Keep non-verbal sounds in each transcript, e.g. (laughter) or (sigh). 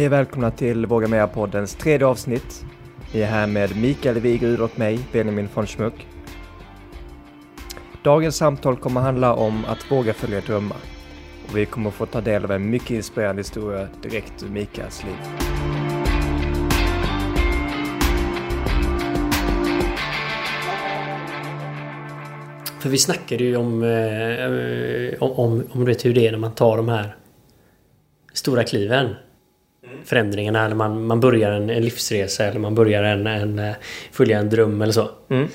Hej och välkomna till Våga Mera-poddens tredje avsnitt. Vi är här med Mikael Wigrud och mig, Benjamin von Schmuck. Dagens samtal kommer handla om att våga följa drömmar. Och vi kommer få ta del av en mycket inspirerande historia direkt ur Mikaels liv. För vi snackade ju om, eh, om, om, om du vet hur det är när man tar de här stora kliven. Förändringarna när man, man börjar en, en livsresa eller man börjar en, en, eh, följa en dröm eller så. Mm.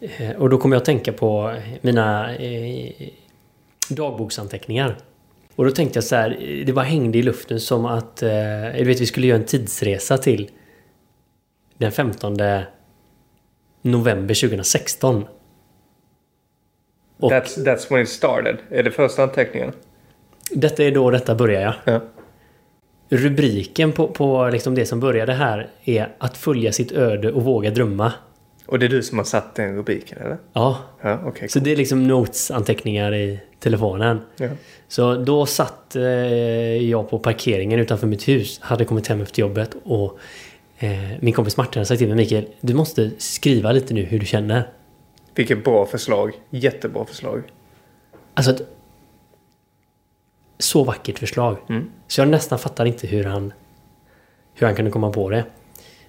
Eh, Och då kommer jag att tänka på mina eh, dagboksanteckningar. Och då tänkte jag så här, det bara hängde i luften som att eh, du vet, vi skulle göra en tidsresa till den 15 november 2016. Och That's, that's when it started. Är det första anteckningen? detta är då detta börjar jag. Ja. Rubriken på, på liksom det som började här är att följa sitt öde och våga drömma. Och det är du som har satt den rubriken, eller? Ja, Ja, okej. så det är liksom notes-anteckningar i telefonen. Ja. Så då satt eh, jag på parkeringen utanför mitt hus, hade kommit hem efter jobbet och eh, min kompis Martin hade sagt till mig Mikael, du måste skriva lite nu hur du känner. Vilket bra förslag. Jättebra förslag. Alltså ett så vackert förslag. Mm. Så jag nästan fattar inte hur han hur han kunde komma på det.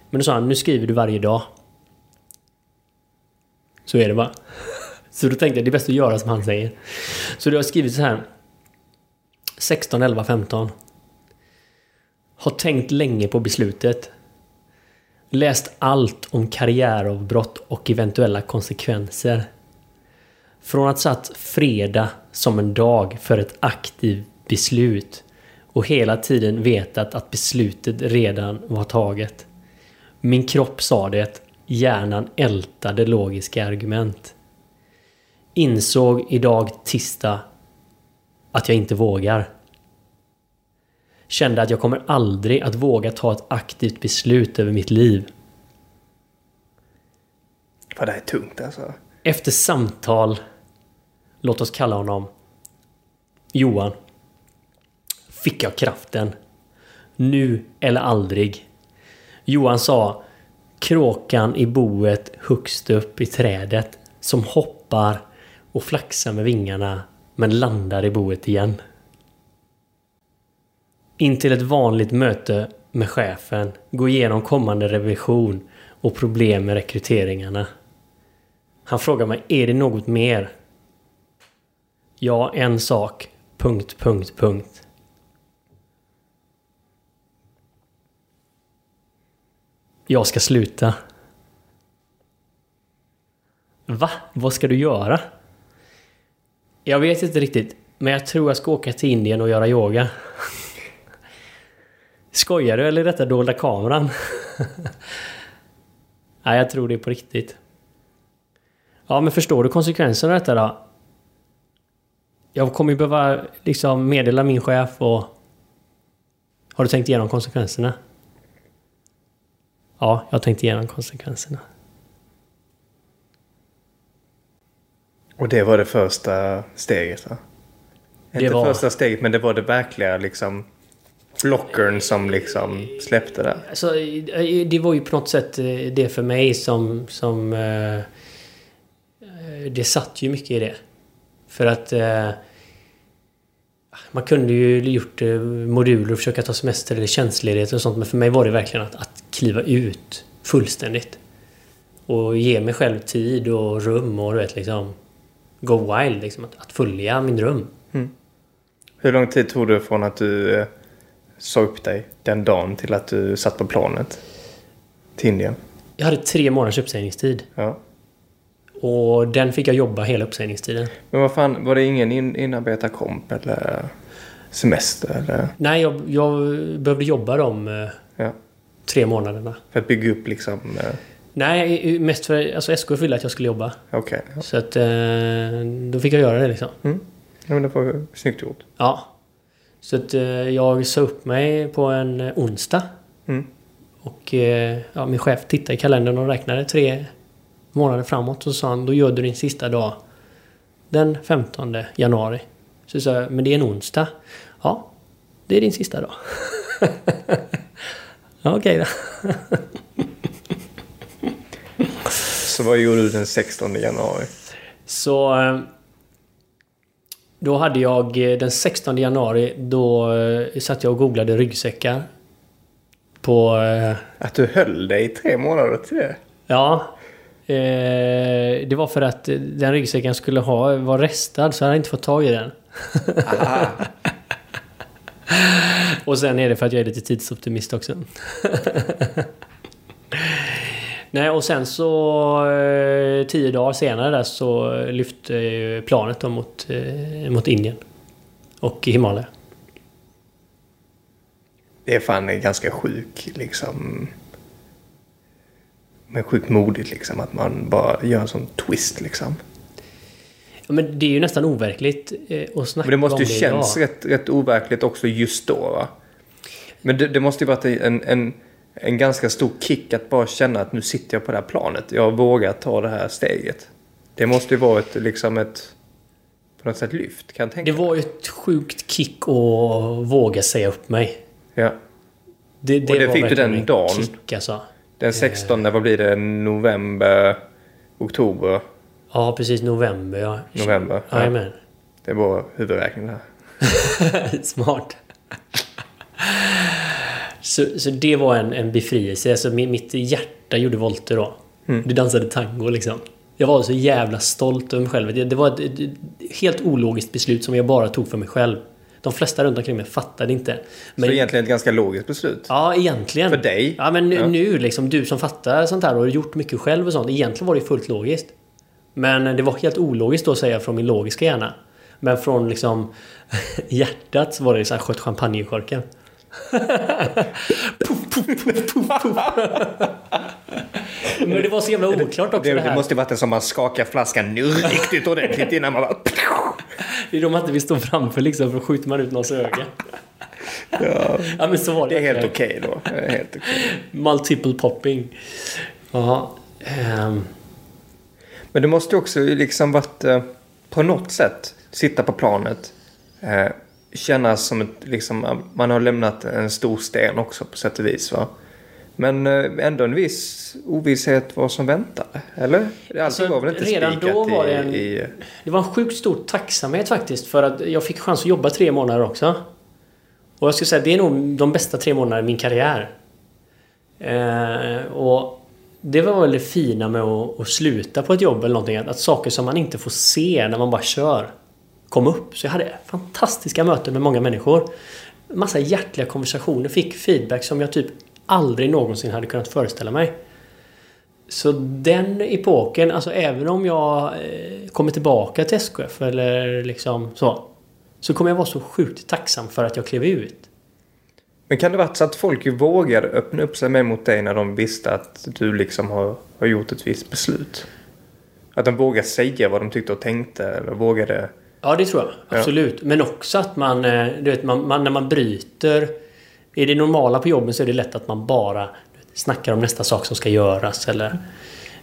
Men då sa han, nu skriver du varje dag. Så är det bara. (laughs) Så då tänkte jag, det är bäst att göra som han säger. Så då har skrivit så här. 16, 11, 15. Har tänkt länge på beslutet. Läst allt om karriäravbrott och eventuella konsekvenser. Från att satt fredag som en dag för ett aktivt beslut och hela tiden vetat att beslutet redan var taget. Min kropp sa det, hjärnan ältade logiska argument. Insåg idag tisdag att jag inte vågar. Kände att jag kommer aldrig att våga ta ett aktivt beslut över mitt liv. Fan, det är tungt alltså. Efter samtal, låt oss kalla honom Johan, fick jag kraften. Nu eller aldrig. Johan sa Kråkan i boet högst upp i trädet som hoppar och flaxar med vingarna men landar i boet igen. In till ett vanligt möte med chefen, gå igenom kommande revision och problem med rekryteringarna. Han frågar mig, är det något mer? Ja, en sak. Punkt, punkt, punkt. Jag ska sluta. Va? Vad ska du göra? Jag vet inte riktigt, men jag tror jag ska åka till Indien och göra yoga. (laughs) Skojar du eller är detta dolda kameran? (laughs) Nej, jag tror det är på riktigt. Ja, men förstår du konsekvenserna av detta då? Jag kommer ju behöva liksom meddela min chef och... Har du tänkt igenom konsekvenserna? Ja, jag har tänkt igenom konsekvenserna. Och det var det första steget va? Det Inte var- första steget men det var det verkliga liksom blockern som liksom släppte där. Alltså, det var ju på något sätt eh, det för mig som... som eh, eh, det satt ju mycket i det. För att... Man kunde ju gjort eh, moduler och försöka ta semester eller tjänstledighet och sånt. Men för mig var det verkligen att, att kliva ut fullständigt. Och ge mig själv tid och rum och du vet liksom... Go wild liksom. Att, att följa min dröm. Hur lång tid tog det från att du eh, sa upp dig den dagen till att du satt på planet till Indien? Jag hade tre månaders uppsägningstid. Ja. Och den fick jag jobba hela uppsägningstiden. Men vad fan, var det ingen in, inarbetarkomp eller semester eller? Nej, jag, jag behövde jobba de eh, Ja. tre månaderna. För att bygga upp liksom... eh, Nej, mest för alltså SK ville att jag skulle jobba. Okej. ja. Så att eh, då fick jag göra det liksom. Mm. Ja, men det var snyggt gjort. Ja. Så att jag sa upp mig på en onsdag. Mm. Och ja, min chef tittade i kalendern och räknade tre månader framåt. Så sa han, då gör du din sista dag den 15 januari. Så sa jag, men det är en onsdag. Ja, det är din sista dag. (laughs) Ja, okej då. (laughs) Så vad gjorde du den 16 januari? Så... eh, Då hade jag eh, den 16 januari, då eh, satt jag och googlade ryggsäckar. På... Att du höll dig i tre månader till det? Ja. Eh, det var för att den ryggsäcken skulle ha, var restad så jag hade inte fått tag i den. (laughs) Och sen är det för att jag är lite tidsoptimist också. (laughs) Nej, och sen så eh, tio dagar senare där så lyfte eh, planet då mot, eh, mot Indien. Och Himalaya. Det är fan ganska sjuk liksom. Men sjukt modigt liksom att man bara gör en sån twist liksom. Ja, men det är ju nästan overkligt eh, att snacka Men det måste om ju det känns idag. rätt, rätt overkligt också just då va? Men det, det måste ju varit en, en, en ganska stor kick att bara känna att nu sitter jag på det här planet. Jag vågar ta det här steget. Det måste ju vara ett, liksom ett, på något sätt lyft kan jag tänka Det var ju ett sjukt kick att våga säga upp mig. Ja. Det, det, Och det fick du den en dagen? Kick, alltså. Den 16, vad blir det? November, oktober, Ja, precis. November, ja. november. Ja, Jajamän. det var huvudräkning där. (laughs) Smart. Så, så det var en, en befrielse. Alltså, mi- mitt hjärta gjorde volter då. Mm. Du dansade tango liksom. Jag var så jävla stolt över mig själv. Det, det var ett, ett helt ologiskt beslut som jag bara tog för mig själv. De flesta runt omkring mig fattade inte. Men, Så egentligen ett ganska logiskt beslut. Ja, egentligen. För dig? Ja, men nu, Ja. nu liksom, du som fattar sånt här och har gjort mycket själv och sånt. Egentligen var det fullt logiskt. Men det var helt ologiskt då att säga från min logiska hjärna. Men från liksom (laughs) hjärtat så var det så här sköt champagne i korken. Puff, puff, puff, puff, puff. Men det var så jävla oklart också Det, det, det här. måste ju varit en som man skakar flaskan nu riktigt ordentligt innan man bara... Det är då man inte vill stå framför liksom för då skjuter man ut någons öga. Ja, Ja men så var det. det är helt okej då. Det är helt okej. Multiple popping. Ja. ehm. Men det måste ju också liksom varit eh, på något sätt sitta på planet. Kännas som ett, liksom, man har lämnat en stor sten också på sätt och vis va. Men eh, ändå en viss ovisshet vad som väntade. Eller? Allting Alltså, var väl inte redan då var det en- i, i... Det var en sjukt stor tacksamhet faktiskt för att jag fick chans att jobba tre månader också. Och jag skulle säga det är nog de bästa tre månaderna i min karriär. Eh, och det var väl det fina med att, att sluta på ett jobb eller någonting. Att, att saker som man inte får se när man bara kör kom upp. Så jag hade fantastiska möten med många människor. Massa hjärtliga konversationer. Fick feedback som jag typ aldrig någonsin hade kunnat föreställa mig. Så den epoken, alltså även om jag eh, kommer tillbaka till SKF eller liksom så. Så kommer jag vara så sjukt tacksam för att jag klev ut. Men kan det varit så att folk ju vågade öppna upp sig mer mot dig när de visste att du liksom har, har gjort ett visst beslut? Att de vågade säga vad de tyckte och tänkte eller vågade... Ja, det tror jag. Ja. Absolut. Men också att man, eh, du vet, man, man, när man bryter... I det normala på jobben så är det lätt att man bara vet, snackar om nästa sak som ska göras eller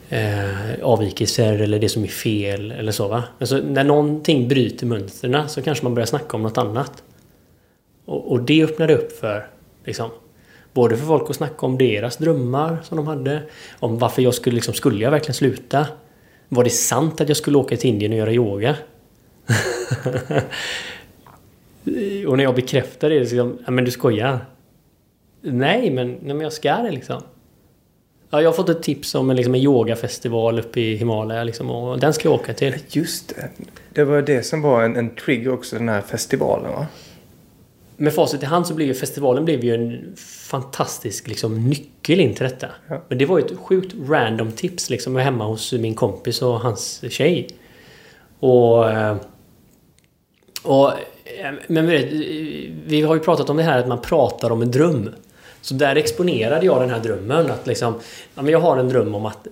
eh, avvikelser eller det som är fel eller så va. Alltså, när någonting bryter mönstren så kanske man börjar snacka om något annat. Och, och det öppnade upp för liksom, både för folk att snacka om deras drömmar som de hade. Om varför jag skulle, liksom, skulle jag verkligen sluta? Var det sant att jag skulle åka till Indien och göra yoga? (laughs) och när jag bekräftade det liksom, ja men du skojar. Nej men, nej, men jag ska det liksom. Ja, jag har fått ett tips om en, liksom, en yogafestival uppe i Himalaya liksom, och den ska jag åka till. Just det. Det var det som var en, en trigger också, den här festivalen va? Med facit i hand så blev ju festivalen blev ju en fantastisk liksom, nyckel in till detta. Ja. Men det var ju ett sjukt random tips liksom. Jag var hemma hos min kompis och hans tjej. Och... eh, och eh, men vet, vi har ju pratat om det här att man pratar om en dröm. Så där exponerade jag den här drömmen. Att liksom, ja, men jag har en dröm om att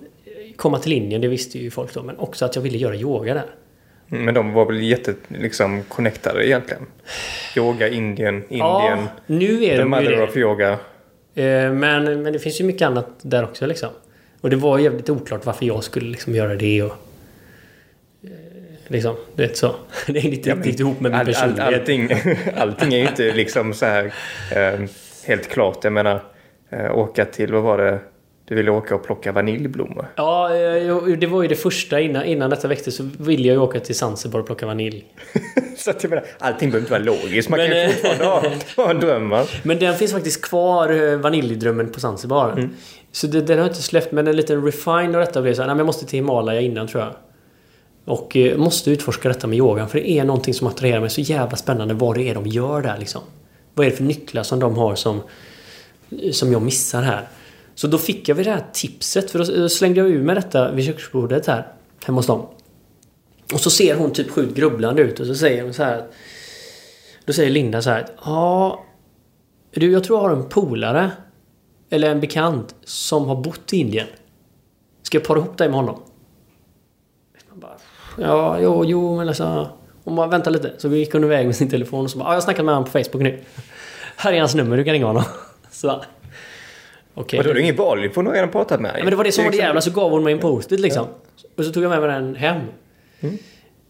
komma till Indien, det visste ju folk då. Men också att jag ville göra yoga där. Men de var väl jätte, liksom, connectade egentligen? Yoga, Indien, Indien. Ja, nu är the de ju mother det. of yoga. Eh, Men, men det finns ju mycket annat där också liksom. Och det var jävligt oklart varför jag skulle liksom göra det och... Liksom, du vet så. (laughs) Det hängde inte riktigt ihop med min All, all, personlighet. allting, (laughs) allting är ju inte liksom så här eh, helt klart. Jag menar, eh, åka till, vad var det? Du ville åka och plocka vaniljblommor. Ja, eh, det var ju det första innan, innan detta väckte så ville jag ju åka till Zanzibar och plocka vanilj. (laughs) så att jag menar, allting behöver inte vara logiskt. Man Men, kan ju eh, fortfarande ha, ha en dröm. va? Men den finns faktiskt kvar, eh, vaniljdrömmen på Zanzibar. Mm. Så det, den har jag inte släppt, men en liten refine av detta blev så här, nej men jag måste till Himalaya innan tror jag. Och eh, måste utforska detta med yogan, för det är någonting som attraherar mig så jävla spännande vad det är de gör där liksom. Vad är det för nycklar som de har som, eh, som jag missar här? Så då fick jag väl det här tipset, för då eh, slängde jag ur mig detta vid köksbordet här, hemma hos dem. Och så ser hon typ sjukt grubblande ut och så säger hon så här. Då säger Linda så här. Ja, du, jag tror jag har en polare. Eller en bekant som har bott i Indien. Ska jag para ihop dig med honom? Ja, jo, jo, men alltså... Hon bara, vänta lite. Så gick hon iväg med sin telefon och så bara, ja, jag har snackat med honom på Facebook nu. (laughs) Här är hans nummer, du kan ringa honom. (laughs) Så Okej. Då har du ingen för hon har redan pratat med. Ja, men det var det som var det Till jävla, så gav hon mig en post-it liksom. Och så tog jag med mig den hem.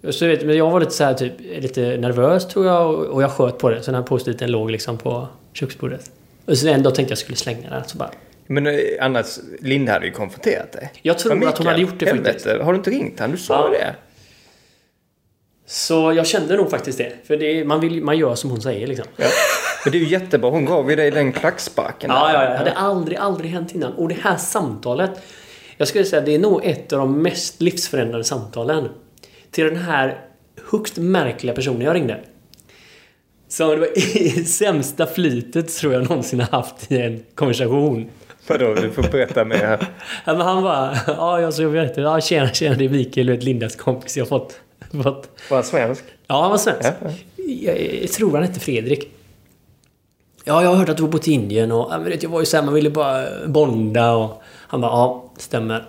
Och Så vet, men jag var lite så här, typ, lite nervös tror jag och, jag sköt på det. Så den här post-iten låg liksom på köksbordet. Och sen en dag tänkte jag skulle slänga den. Så bara, Men eh, annars, Linda hade ju konfronterat dig. Jag tror Men att hon hade gjort det helvete, faktiskt. Har du inte ringt han? Du sa Ja. det. Så jag kände nog faktiskt det. För det, man, vill, man gör som hon säger liksom. Ja. Men det är ju jättebra. Hon gav ju dig den klacksparken. Ja, ja, ja. Det hade aldrig, aldrig hänt innan. Och det här samtalet. Jag skulle säga att det är nog ett av de mest livsförändrande samtalen. Till den här högst märkliga personen jag ringde. Som det var i (laughs) sämsta flytet tror jag någonsin har haft i en konversation. Vadå, du får berätta mer. (laughs) Ja, men han bara, ja jag så vet det. Ja, tjena, tjena, det är Mikael, du vet Lindas kompis. Jag har fått... (laughs) Var han svensk? Ja, han var svensk. Ja, Jag, jag tror han hette Fredrik. Ja, jag har hört att du har bott i Indien och ja, men vet, jag var ju såhär, man ville bara bonda och... Han bara, ja, stämmer.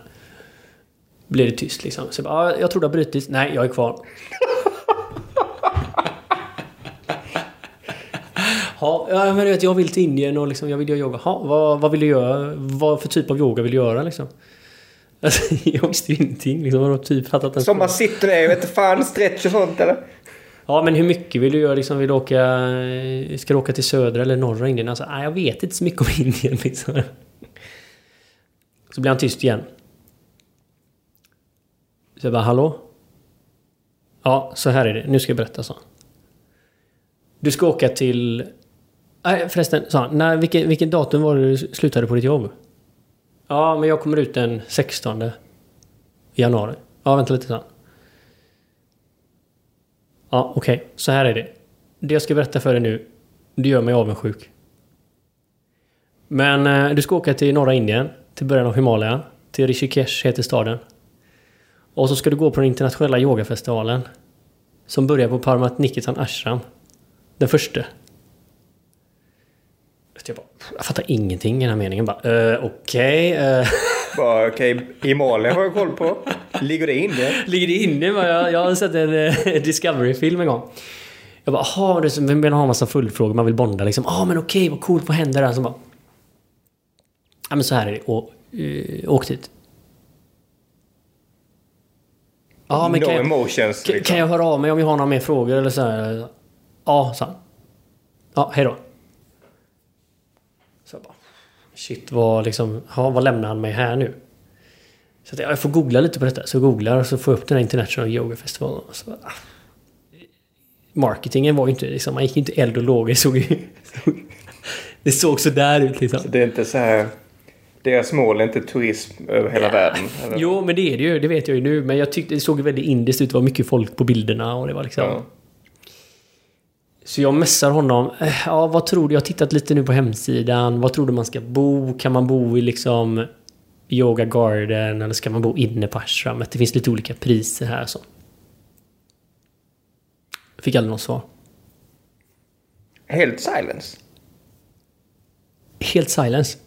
Blev det tyst liksom. Så jag bara, ja, jag tror det har brutits. Nej, jag är kvar. (laughs) Ja, ja, men du vet, jag vill till Indien och liksom, jag vill göra yoga. Ja, vad, vad vill du göra? Vad för typ av yoga vill du göra liksom? Alltså, (laughs) jag visste ju ingenting. Liksom, har typ fattat en Som man sitter där, jag vet inte fan, stretch och sånt eller? Ja, men hur mycket vill du göra? Liksom, vill du åka... Ska du åka till södra eller norra Indien? Alltså, nej, jag vet inte så mycket om (laughs) Indien liksom. Så blir han tyst igen. Så jag bara, hallå? Ja, så här är det. Nu ska jag berätta, så. Du ska åka till... Nej, förresten, sa han. När, vilken, vilken datum var det du slutade på ditt jobb? Ja, men jag kommer ut den 16 januari. Ja, vänta lite, sen. Ja, okej. Så här är det. Det jag ska berätta för dig nu, det gör mig avundsjuk. Men eh, du ska åka till norra Indien, till början av Himalaya. Till Rishikesh heter staden. Och så ska du gå på den internationella yogafestivalen. Som börjar på Parmat Nikitan Ashram. Den första. Jag, bara, jag fattar ingenting i den här meningen. Bara, eh, okej. Bara, Okej, Himalaya har jag koll på. Ligger det inne? Ligger det inne? Jag, jag har sett en eh, Discovery-film en gång. Jag bara, jaha, man har en massa fullfrågor, man vill bonda liksom. Ja, men okej, vad coolt, vad händer där? Så bara... Ja, men så här är det. Och, uh, åk dit. Ja, men no kan jag, emotions. kan, liksom. kan jag höra av mig om jag har några mer frågor eller så här? Ja, sa han. Ja, hej då. Så jag bara... Shit, vad liksom... Ja, vad lämnar han mig här nu? Så att jag får googla lite på detta. Så jag googlar och så får jag upp den här International Yoga Festival. Och så, ah. Marketingen var ju inte liksom... Man gick inte eld och lågor. Det såg ju... (laughs) Det såg så där ut liksom. Det är inte så här... Deras mål är inte turism över hela världen. eller? Jo, men det är det ju. Det vet jag ju nu. Men jag tyckte det såg väldigt indiskt ut. Det var mycket folk på bilderna och det var liksom... Ja. Så jag messar honom. Eh, Ja, vad tror du? Jag har tittat lite nu på hemsidan. Vad tror du man ska bo? Kan man bo i liksom Yoga Garden eller ska man bo inne på ashramet? Det finns lite olika priser här så. Fick aldrig något svar. Helt silence. Helt silence.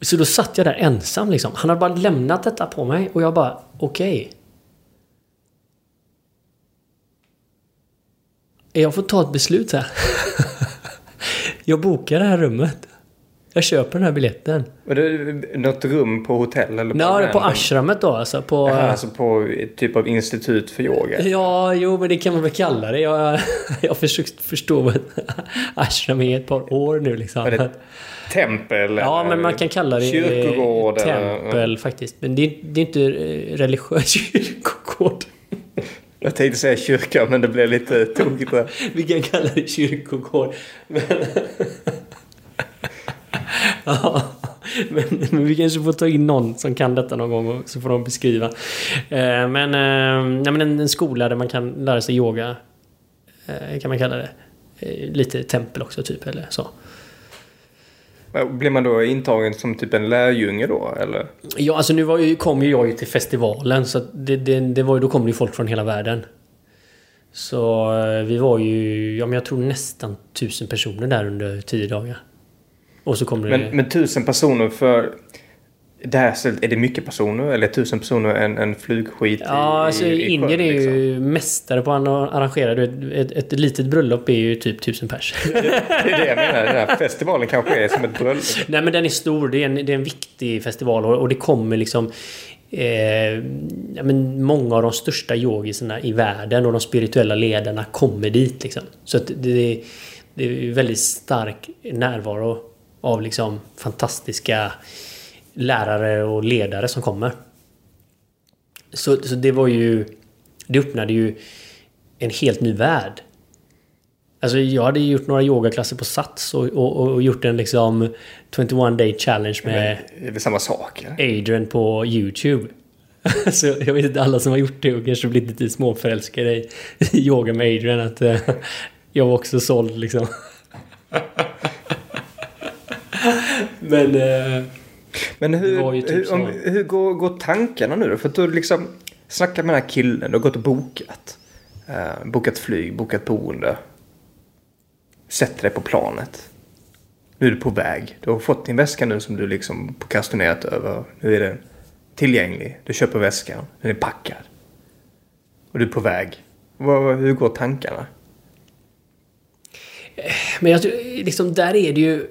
Så då satt jag där ensam liksom. Han hade bara lämnat detta på mig och jag bara okej. Jag får ta ett beslut här. (laughs) jag bokar det här rummet. Jag köper den här biljetten. Var det något rum på hotell eller? Nej, på på ashramet då alltså. På, Jaha, alltså på ett typ av institut för yoga? Ja, jo, men det kan man väl kalla det. Jag, (laughs) jag har försökt förstå vad (laughs) ashram är ett par år nu liksom. Var det tempel? Ja, men man kan kalla det Kyrkogård? tempel eller, faktiskt. Men det är, det är inte eh, religiös kyrkogård. Jag tänkte säga kyrka, men det blev lite tokigt där. (laughs) Vi kan kalla det kyrkogård. Men... (laughs) ja, men, men vi kanske får ta in någon som kan detta någon gång och så får de beskriva. Eh, men, eh, nej, men en, en skola där man kan lära sig yoga. Eh, kan man kalla det. Eh, lite tempel också typ eller så. Blir man då intagen som typ en lärjunge då, eller? Ja, alltså nu ju, kom ju jag ju till festivalen så det, det, det var ju, då kom det ju folk från hela världen. Så eh, vi var ju, ja men jag tror nästan tusen personer där under tio dagar. Och så kom det... Men, men tusen personer för... Det här stället, är det mycket personer eller tusen personer en, en flugskit Ja, i, alltså i, i Indien är liksom? ju mästare på att arrangera. Du vet, Ett, ett litet bröllop är ju typ tusen pers. (laughs) Det är det jag menar. Den här festivalen kanske är som ett bröllop. Nej men den är stor. Det är en, det är en viktig festival och, och det kommer liksom... Eh, men många av de största yogisarna i världen och de spirituella ledarna kommer dit liksom. Så det, är- det är väldigt stark närvaro av liksom fantastiska lärare och ledare som kommer. Så, så det var ju... Det öppnade ju en helt ny värld. Alltså jag hade gjort några yogaklasser på Sats och, och, och gjort en liksom 21 day challenge med Det är väl samma sak? Eller? Adrian på YouTube. (laughs) Så jag vet inte alla som har gjort det och kanske blivit lite småförälskade i yoga med Adrian att eh, jag var också såld liksom. (laughs) Men... eh, Men hur, var typ hur, så. om, hur går, går tankarna nu då? För att du liksom snackat med den här killen, du har gått och bokat. Eh, bokat flyg, bokat boende. Sätter dig på planet. Nu är du på väg. Du har fått din väska nu som du liksom prokrastinerat över. Nu är den tillgänglig. Du köper väskan. Den är packad. Och du är på väg. Vad, hur går tankarna? Men jag liksom, där är det ju...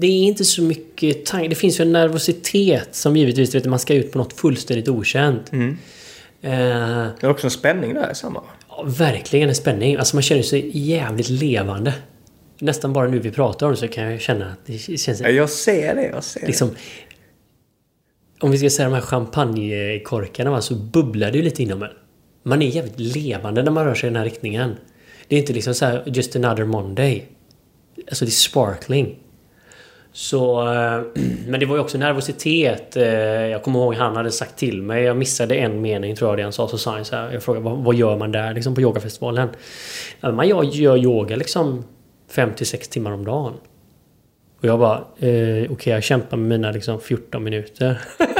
Det är inte så mycket tanke. Det finns ju en nervositet som givetvis, vet, man ska ut på något fullständigt okänt. Mm. Eh, Det är också en spänning där samma. ja, verkligen en spänning. Alltså man känner sig jävligt levande. Nästan bara nu vi pratar om det så kan jag känna att det känns... Ja, jag ser det, jag ser liksom... Om vi ska säga de här champagnekorkarna va, så bubblar det ju lite inom en. Man är jävligt levande när man rör sig i den här riktningen. Det är inte liksom så här just another Monday. Alltså det är sparkling. Så... Eh, (clears throat) men det var ju också nervositet. Eh, jag kommer ihåg han hade sagt till mig. Jag missade en mening tror jag det han sa. Så sa han så här. Jag frågade vad, gör man där liksom på yogafestivalen? Man gör, gör yoga liksom 5-6 timmar om dagen. Och jag bara, eh, okej jag kämpar med mina liksom 14 minuter. (laughs)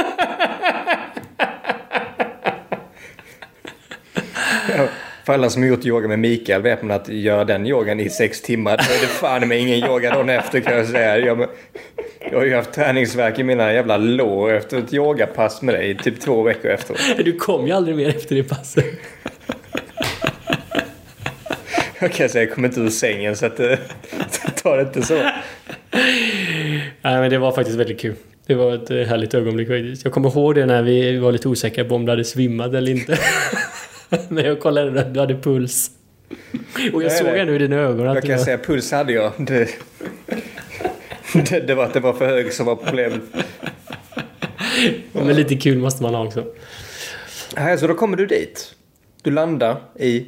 För alla som har gjort yoga med Mikael vet man att göra den yogan i sex timmar, då är det fan med ingen yoga dagen efter kan jag säga. Jag, jag har ju haft träningsvärk i mina jävla lår efter ett yogapass med dig typ två veckor efteråt. Du kom ju aldrig mer efter det passet. Jag kan säga, jag kommer inte ur sängen så att eh, ta det inte så. Nej men det var faktiskt väldigt kul. Det var ett eh, härligt ögonblick faktiskt. Jag kommer ihåg det när vi var lite osäkra på om du hade svimmat eller inte. (laughs) Men jag kollade att du hade puls. Och jag såg ändå i dina ögon att Jag kan var... säga, puls hade jag. Det, (laughs) det, det var att det var för hög som var problemet. Men lite kul måste man ha också. Så då kommer du dit. Du landar i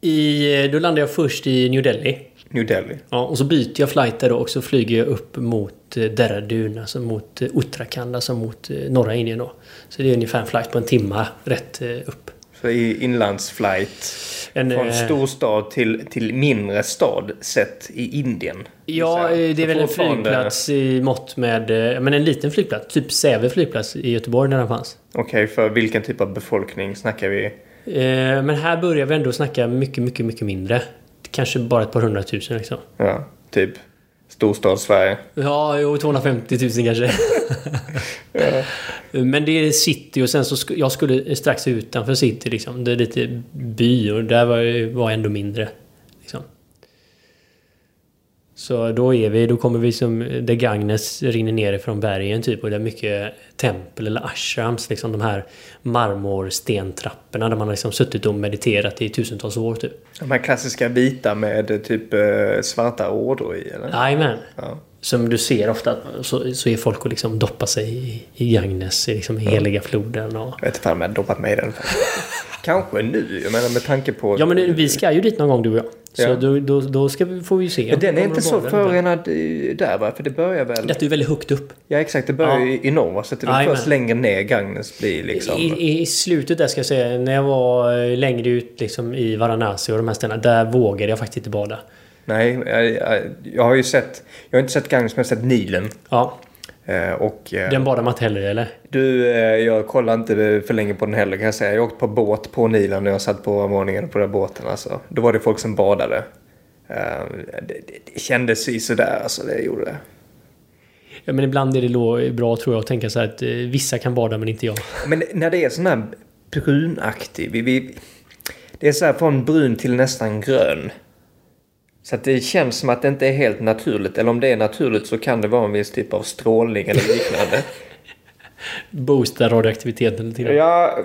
I, eh, då landade jag först i New Delhi. New Delhi. Ja, och så byter jag flight där då och så flyger jag upp mot eh, Dehradun, alltså mot eh, Uttarakhand, alltså mot norra Indien då. Så det är ungefär en flight på en timma rätt upp. Så i inlandsflight. En, Från eh, storstad till, till mindre stad sett i Indien. Ja, eh, det är Så väl en flygplats i mått med... eh, Men en liten flygplats. Typ Säve flygplats i Göteborg när den fanns. Okej, för vilken typ av befolkning snackar vi? Men här börjar vi ändå snacka mycket, mycket, mycket mindre. Kanske bara ett par hundratusen liksom. Ja, typ storstad-Sverige. Ja, jo, 250 000 kanske. (laughs) Men det är city och sen så sk- jag skulle strax utanför city liksom. Det är lite by och där var, var ändå mindre. Så då är vi, då kommer vi som där Gagnes rinner ner från bergen typ och det är mycket tempel eller ashrams, liksom de här marmorstentrapporna där man har liksom suttit och mediterat i tusentals år typ. De här klassiska vita med typ eh, svarta ådror i eller? Jajamän. Ja. Som du ser ofta så, så är folk och liksom doppar sig i, i Gagnes, i liksom heliga floden och... Jag vet inte om jag har doppat mig i den. (laughs) Kanske nu, jag menar med tanke på... Ja men vi ska ju dit någon gång du och jag. Så Ja. då, då, då ska vi, får vi ju se. Men den är inte så förorenad eh, där va? För det börjar väl... Detta är ju väldigt högt upp. Ja exakt, det börjar Ja. ju i norr. Så att det Jajamän. först längre ner Gagnes blir liksom... I, I, I slutet där ska jag säga, när jag var eh, längre ut liksom i Varanasi och de här ställena, där vågade jag faktiskt inte bada. Nej, jag, jag, har ju sett... Jag har inte sett Gagnes men jag har sett Nilen. Ja, Eh, och... eh, den badar man inte heller eller? Du, eh, jag kollar inte för länge på den heller kan jag säga. Jag åkte på båt på Nilen när jag satt på morgonen på den båten. Alltså. Då var det folk som badade. Det, det, det kändes ju sådär, alltså det gjorde det. Ja, men ibland är det bra tror jag att tänka så här att vissa kan bada men inte jag. Men när det är sån här brunaktig, vi, vi, det är så här från brun till nästan grön. Så det känns som att det inte är helt naturligt. Eller om det är naturligt så kan det vara en viss typ av strålning eller liknande. (laughs) Boosta radioaktiviteten lite grann. Ja,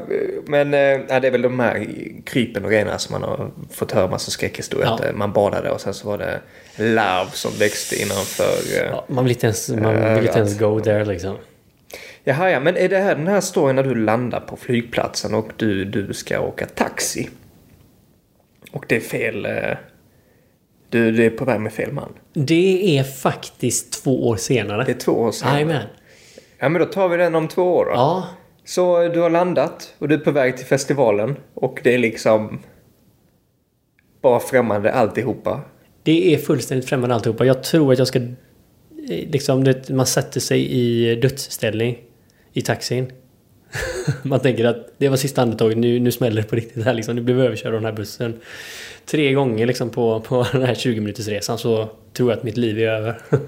men eh, ja, det är väl de här krypen och grejerna som man har fått höra massa skräckhistorier. Ja. Eh, man badade och sen så var det larv som växte innanför. eh, Ja, man vill inte ens, man vill inte ens go there liksom. Jaha, ja, men är det här den här storyn när du landar på flygplatsen och du, du ska åka taxi? Och det är fel... Du, du är på väg med fel man. Det är faktiskt två år senare. Det är två år sedan. Jajamän. Ja, men då tar vi den om två år då. Ja. Så du har landat och du är på väg till festivalen och det är liksom bara främmande alltihopa. Det är fullständigt främmande alltihopa. Jag tror att jag ska... eh, Liksom, man sätter sig i dödsställning i taxin. (laughs) man tänker att det var sista andetaget, nu, nu smäller det på riktigt här liksom. Nu blev vi överkörd av den här bussen. Tre gånger liksom på, på (laughs) den här 20 minuters resan så tror jag att mitt liv är över. (laughs)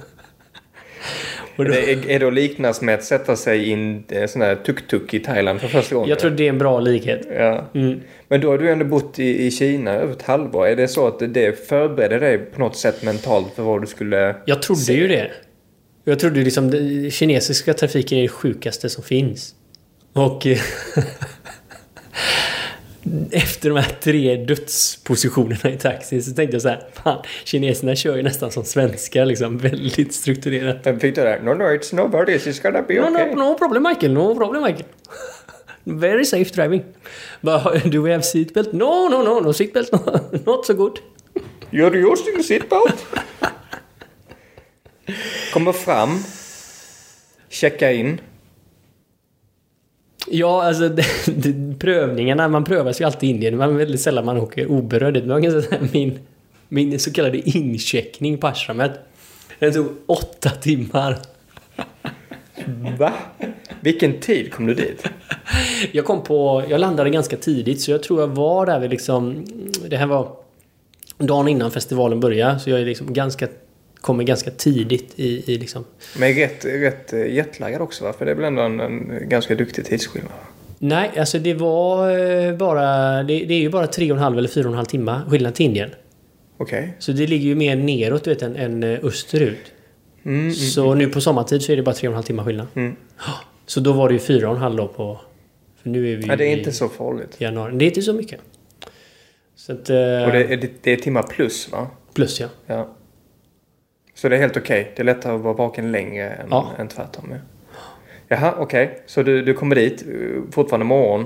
Då, Det är, är då liknas med att sätta sig i en eh, sån här tuk-tuk i Thailand för första gången. jag tror det är en bra likhet. Ja. Mm. Men då har du ändå bott i, i Kina över ett halvår. Är det så att det förberedde dig på något sätt mentalt för vad du skulle... Jag trodde Se. ju det. Jag trodde liksom den kinesiska trafiken är det sjukaste som finns. Och... eh, (laughs) Efter de här tre dödspositionerna i taxin så tänkte jag så här, fan, kineserna kör ju nästan som svenskar liksom, (laughs) väldigt strukturerat. Jag fick det no no it's nobody's, it's gonna be No, okay. no, no problem Michael, no problem Michael. Very safe driving. But do we have seatbelt? No, no, no, no seatbelt, no, (laughs) not so good. You're using seatbelt? Kommer fram, checka in. Ja, alltså (laughs) det, det, prövningarna, man prövas ju alltid i Indien. Man är väldigt sällan man åker oberörd. Men jag kan säga att min, min så kallade incheckning på ashramet. Den tog åtta timmar. (laughs) Va? Vilken tid kom du dit? Jag kom på... Jag landade ganska tidigt så jag tror jag var där vid liksom... Det här var dagen innan festivalen började. Så jag är liksom ganska... Kommer ganska tidigt i, i liksom... Men rätt, rätt eh, jetlaggad också va? För det är väl ändå en, en ganska duktig tidsskillnad? Nej, alltså det var eh, bara... Det, det är ju bara tre och en halv eller fyra och en halv timme skillnad till Indien. Okej. Så det ligger ju mer neråt du vet, än, än eh, österut. Mm, mm, Så nu på sommartid så är det bara tre och en halv timme skillnad. mm. Så då var det ju fyra och en halv då på... För nu är vi Ja, det är inte så farligt. januari. Det är inte så mycket. Så att... Och det är, det är timmar plus va? Plus ja. Ja. Så det är helt okej. Det är lättare att vara vaken längre än, Ja. än tvärtom. Ja. Jaha, okej. Så du, du kommer dit, eh, fortfarande morgon.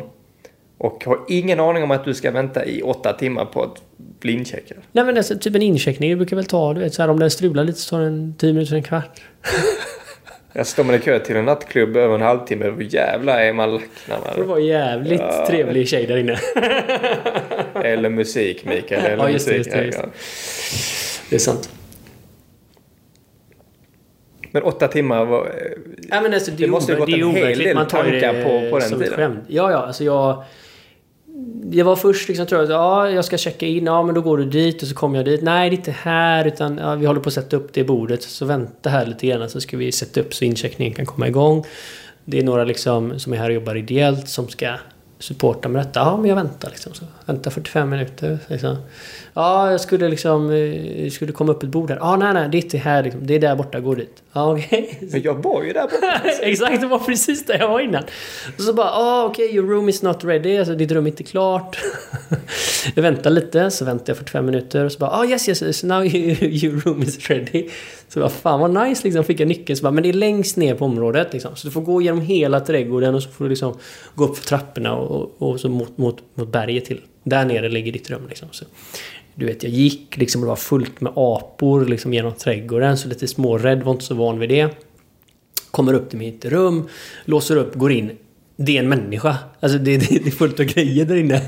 Och har ingen aning om att du ska vänta i åtta timmar på att bli incheckad. Nej men alltså, typ en incheckning det brukar väl ta, du vet så här om den strular lite så tar den 10 minuter, en kvart. (laughs) Jag står man i kö till en nattklubb över en halvtimme, då jävlar är man lacknarna. Det var jävligt Ja. trevlig tjej där inne. Eller musik, Mikael. (laughs) Eller Ja, just det, just det, just det. Det är sant. Men åtta timmar var... Ja, men alltså, det, Det måste ju gått en hel del Man tar tankar det på- på den som tiden. skämt. Ja, ja. Alltså jag... Jag var först liksom tror jag att ja, jag ska checka in. Ja, men då går du dit och så kommer jag dit. Nej, det är inte här utan ja, vi håller på att sätta upp det bordet. Så vänta här lite grann så ska vi sätta upp så incheckningen kan komma igång. Det är några liksom som är här och jobbar ideellt som ska supporta med detta. Ja, men jag väntar liksom. Så vänta 45 minuter. Liksom. Ja, jag skulle liksom... eh, Skulle komma upp ett bord här. Ja, nej, nej, det är inte här liksom. Det är där borta, gå dit. Ja, okej. Men jag var ju där borta. (laughs) Exakt, det var precis där jag var innan. Och så bara, ah, okej, your room is not ready. Alltså ditt rum är inte klart. (laughs) jag väntar lite, så väntar jag 45 minuter. Och så bara, ah, yes, yes, yes, now you, (laughs) your room is ready. Så bara, fan vad nice liksom. Fick jag nyckeln. Så bara, men det är längst ner på området liksom. Så du får gå genom hela trädgården och så får du liksom gå upp för trapporna och, och, och så mot, mot, mot berget till. Där nere ligger ditt rum liksom. Så, du vet, jag gick liksom och det var fullt med apor liksom genom trädgården. Så lite smårädd, var inte så van vid det. Kommer upp till mitt rum, låser upp, går in. Det är en människa. Alltså det, det, det är fullt av grejer där inne.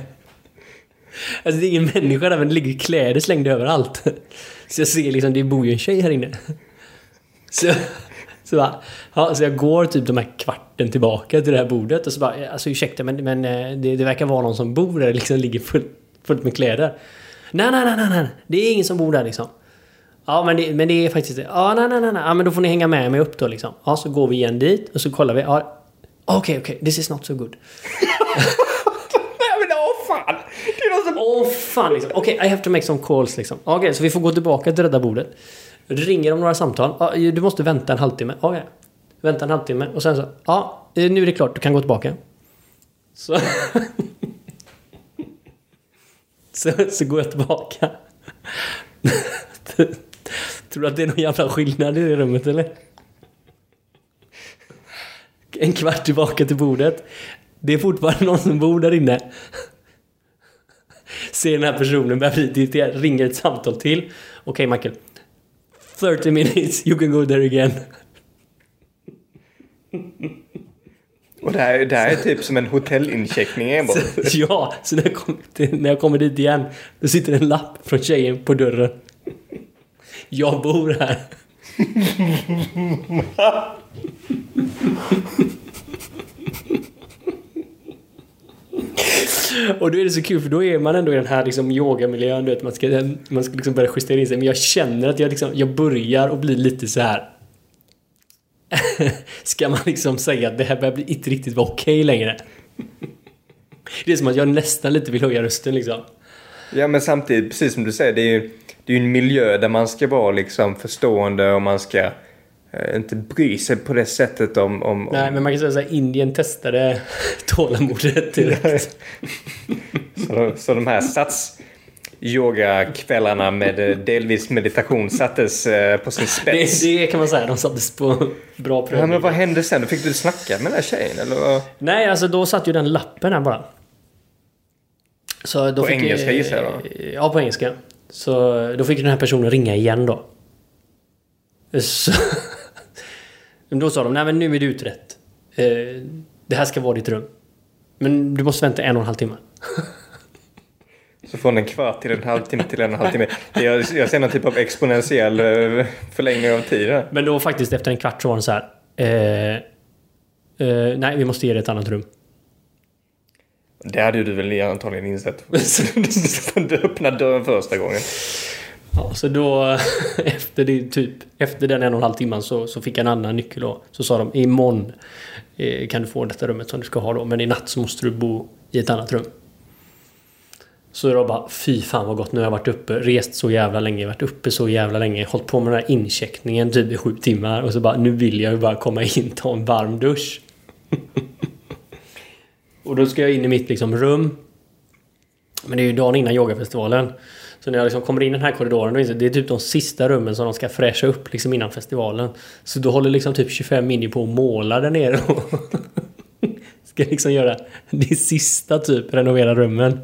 Alltså det är ingen människa där men det ligger kläder slängda överallt. Så jag ser liksom, det bor ju en tjej här inne. Så, så, bara, ja, så jag går typ de här kvarten tillbaka till det här bordet och så bara, alltså ursäkta men, men eh, det, det verkar vara någon som bor där, liksom ligger fullt, fullt med kläder. Nej, nej, nej, nej, nej, det är ingen som bor där liksom. Ja, men det, men det är faktiskt det. Ja, nej, nej, nej, nej. Ja, men då får ni hänga med mig upp då liksom. Ja, så går vi igen dit och så kollar vi. Ja, okej, okej, this is not so good. (laughs) Nej men åh fan! Det är någon som... Åh fan liksom. Okej, I have to make some calls liksom. Okej, så vi får gå tillbaka till där bordet. Ringer om några samtal. Ja, du måste vänta en halvtimme. Okej. Vänta en halvtimme och sen så. Ja, nu är det klart. Du kan gå tillbaka. Så... (laughs) (laughs) så, så går jag tillbaka. (laughs) Tror du att det är någon jävla skillnad i det rummet eller? En kvart tillbaka till bordet. Det är fortfarande någon som bor där inne. Ser den här personen börjar bli irriterad, ringer ett samtal till. Okej Michael. 30 minutes, you can go there again. (laughs) Och det här, det här är typ som en hotellincheckning enbart. Så, ja, så när jag, kom när jag kommer dit igen, då sitter en lapp från tjejen på dörren. Jag bor här. Och då är det så kul för då är man ändå i den här liksom yogamiljön. Du vet, man ska, man ska liksom börja justera in sig. Men jag känner att jag, liksom, jag börjar och bli lite så här. (laughs) ska man liksom säga att det här börjar inte riktigt vara okej längre? Det är som att jag nästan lite vill höja rösten liksom. Ja men samtidigt, precis som du säger, det är ju det är en miljö där man ska vara liksom förstående och man ska eh, inte bry sig på det sättet om... om, om... Nej, men man kan säga att Indien testade (laughs) tålamodet direkt. (laughs) så, de, så de här sats yogakvällarna med eh, delvis meditation sattes eh, på sin (laughs) spets. Det, det kan man säga, de sattes på bra prövning. Ja, men vad hände sen? Fick du snacka med den här tjejen eller? Nej, alltså då satt ju den lappen här bara. Så då På fick, engelska gissar jag då? Ja, på engelska. Så då fick den här personen ringa igen då. Så, (laughs) då sa de, nej men nu är det utrett. Eh, Det här ska vara ditt rum. Men du måste vänta en och en halv timme. (laughs) Så från en kvart till en halvtimme till en och en halv timme. Jag, jag ser någon typ av exponentiell eh, förlängning av tiden. Men då faktiskt efter en kvart så var den så här. Eh, eh, nej, vi måste ge dig ett annat rum. Det hade du väl antagligen insett. du öppnade dörren första gången. Ja, så då (laughs) efter, det, typ, efter den en och en halv timman så, så fick jag en annan nyckel då. Så sa de imorgon eh, kan du få detta rummet som du ska ha då. Men i natt så måste du bo i ett annat rum. Så jag bara fy fan vad gott. Nu har jag varit uppe, rest så jävla länge, varit uppe så jävla länge. Hållit på med den här incheckningen typ i sju timmar. Och så bara nu vill jag ju bara komma in ta en varm dusch. (laughs) och då ska jag in i mitt liksom rum. Men det är ju dagen innan yogafestivalen. Så när jag liksom kommer in i den här korridoren, då är det, det är typ de sista rummen som de ska fräscha upp liksom innan festivalen. Så då håller liksom typ 25 mini på att måla där nere (laughs) ska liksom göra det sista typ, renovera rummen.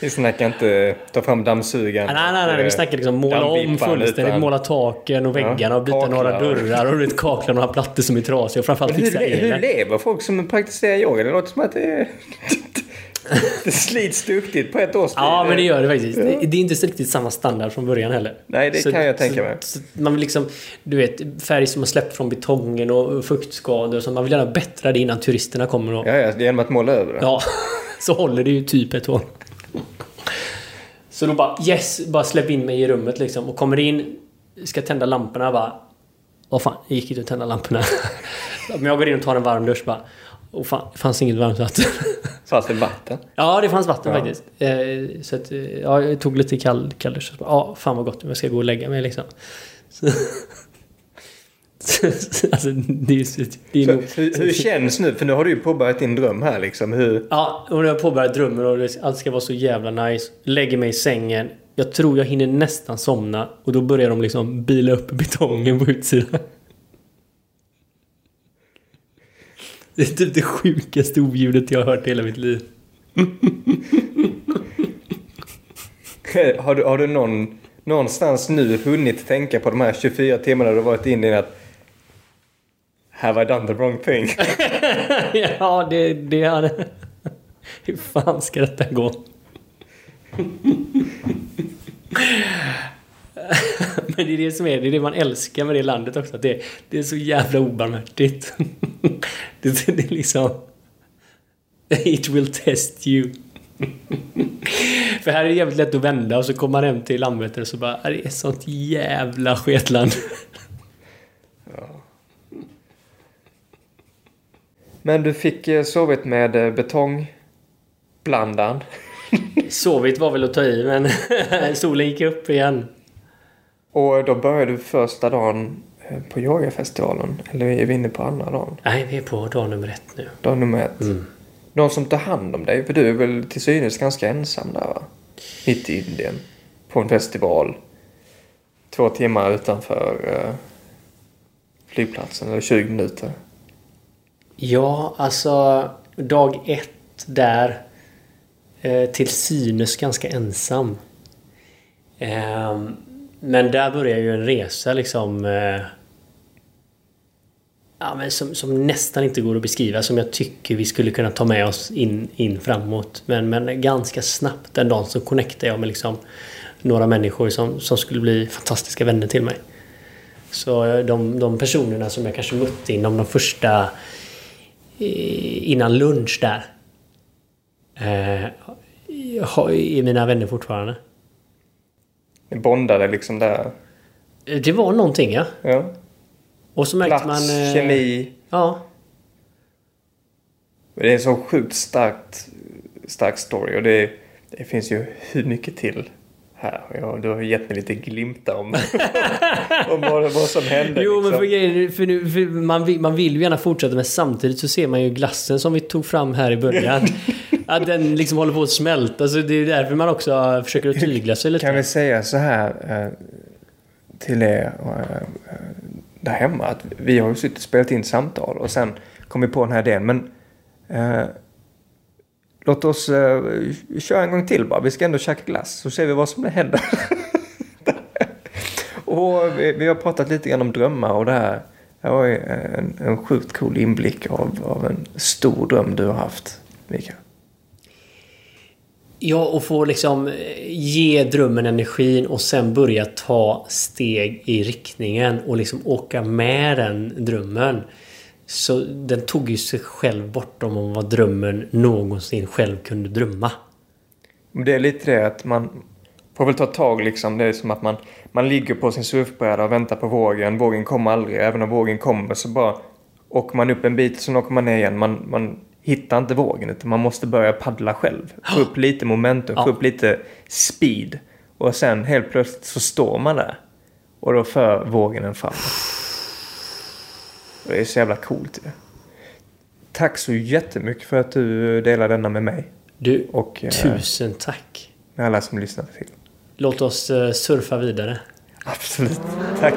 Vi snackar inte ta fram dammsugaren. Nej, nej, nej, vi snackar liksom måla om fullständigt, måla taken och väggarna och byta kaklar. några dörrar och kakla några plattor som är trasiga och framförallt fixa le- hur elen. lever folk som praktiserar yoga? Det låter som att det, det slits duktigt på ett års tid. Ja, men det gör det faktiskt. Det, det är inte riktigt samma standard från början heller. Nej, det kan jag tänka så, mig. Så man vill liksom, du vet, färg som har släppt från betongen och fuktskador. Så man vill gärna bättra det innan turisterna kommer. Och, Ja, ja, genom att måla över det. Ja, (laughs) så håller det ju typ ett år. Så då bara yes, bara släpp in mig i rummet liksom och kommer in, ska tända lamporna bara. Vad fan, det gick inte att tända lamporna. (laughs) Men jag går in och tar en varm dusch bara. Och fan, det fanns inget varmvatten. (laughs) Fanns det vatten? ja, det fanns vatten Ja. faktiskt. Eh, så att, eh, ja, jag tog lite kall, så bara, Ja, fan vad gott. Jag ska gå och lägga mig liksom. Så, (laughs) alltså, det är, det är Så, nog... hur, hur känns nu? För nu har du ju påbörjat din dröm här liksom. Hur, Ja, och när jag påbörjar drömmen och allt ska vara så jävla nice. Lägger mig i sängen. Jag tror jag hinner nästan somna. Och då börjar de liksom bila upp betongen på utsidan. Det är typ det sjukaste oljudet jag har hört i hela mitt liv. har du, har du någon, någonstans nu hunnit tänka på de här 24 timmarna du varit inne i att Have I done the wrong thing? (laughs) ja, det, det hade... Hur fan ska detta gå? (laughs) Men det är det som är, det är det man älskar med det landet också. Att det, det är så jävla obarmhärtigt. (laughs) Det, det är liksom... It will test you. För här är det jävligt lätt att vända och så kommer man hem till Landvetter och så bara "Ah, det är sånt jävla sketland. Men du fick eh, sovit med eh, betongblandaren. Sovit var väl att ta i men (laughs) solen gick upp igen. Och då började du första dagen eh, på yogafestivalen. Eller är vi inne på andra dagen? Nej, vi är på dag nummer ett nu. Dag nummer ett. Mm. Någon som tar hand om dig? För du är väl till synes ganska ensam där va? Mitt i Indien. På en festival. Två timmar utanför eh, flygplatsen. Eller 20 minuter. Ja, alltså dag ett där. Eh, till synes ganska ensam. Ehm, men där börjar ju en resa liksom. Eh, ja, men som, som nästan inte går att beskriva. Som jag tycker vi skulle kunna ta med oss in, in framåt. Men, men ganska snabbt den dagen så connectade jag med liksom några människor som, som skulle bli fantastiska vänner till mig. Så eh, de, de personerna som jag kanske mötte inom de första eh, innan lunch där. Eh, är mina vänner fortfarande. Bondade liksom där. Eh, Det var någonting ja. Ja. Och så märkte Plats, man... eh, kemi. Ja. Det är en så sjukt starkt, stark story och det, det finns ju hur mycket till här. Ja, du har ju gett mig lite glimtar om, (laughs) om vad, vad som hände. Jo men liksom. för, grejen- för, nu, för man, vill, man vill ju gärna fortsätta men samtidigt så ser man ju glassen som vi tog fram här i början. (laughs) att den liksom håller på att smälta. Så det är därför man också försöker att tygla sig lite. Kan vi säga så här eh, till er eh, eh, där hemma att vi har ju suttit och spelat in samtal och sen kom vi på den här idén. Men eh, låt oss eh, köra en gång till bara. Vi ska ändå käka glass så ser vi vad som händer. (laughs) och vi, vi har pratat lite grann om drömmar och det här. Det var en, en sjukt cool inblick av, av en stor dröm du har haft, Mikael. Ja, och få liksom eh, ge drömmen energin och sen börja ta steg i riktningen och liksom åka med den drömmen. Så den tog ju sig själv bortom om vad drömmen någonsin själv kunde drömma. Det är lite det att man får väl ta tag liksom. Det är som att man, man ligger på sin surfbräda och väntar på vågen. Vågen kommer aldrig. Även om vågen kommer så bara åker man upp en bit sen åker man ner igen. Man, man hittar inte vågen utan man måste börja paddla själv. Få upp lite momentum, få Ja. upp lite speed. Och sen helt plötsligt så står man där. Och då för vågen en framåt. Det är så jävla coolt ju. Tack så jättemycket för att du delar denna med mig. Du, Och eh, tusen tack. med alla som lyssnar till. Låt oss eh, surfa vidare. Absolut. Tack.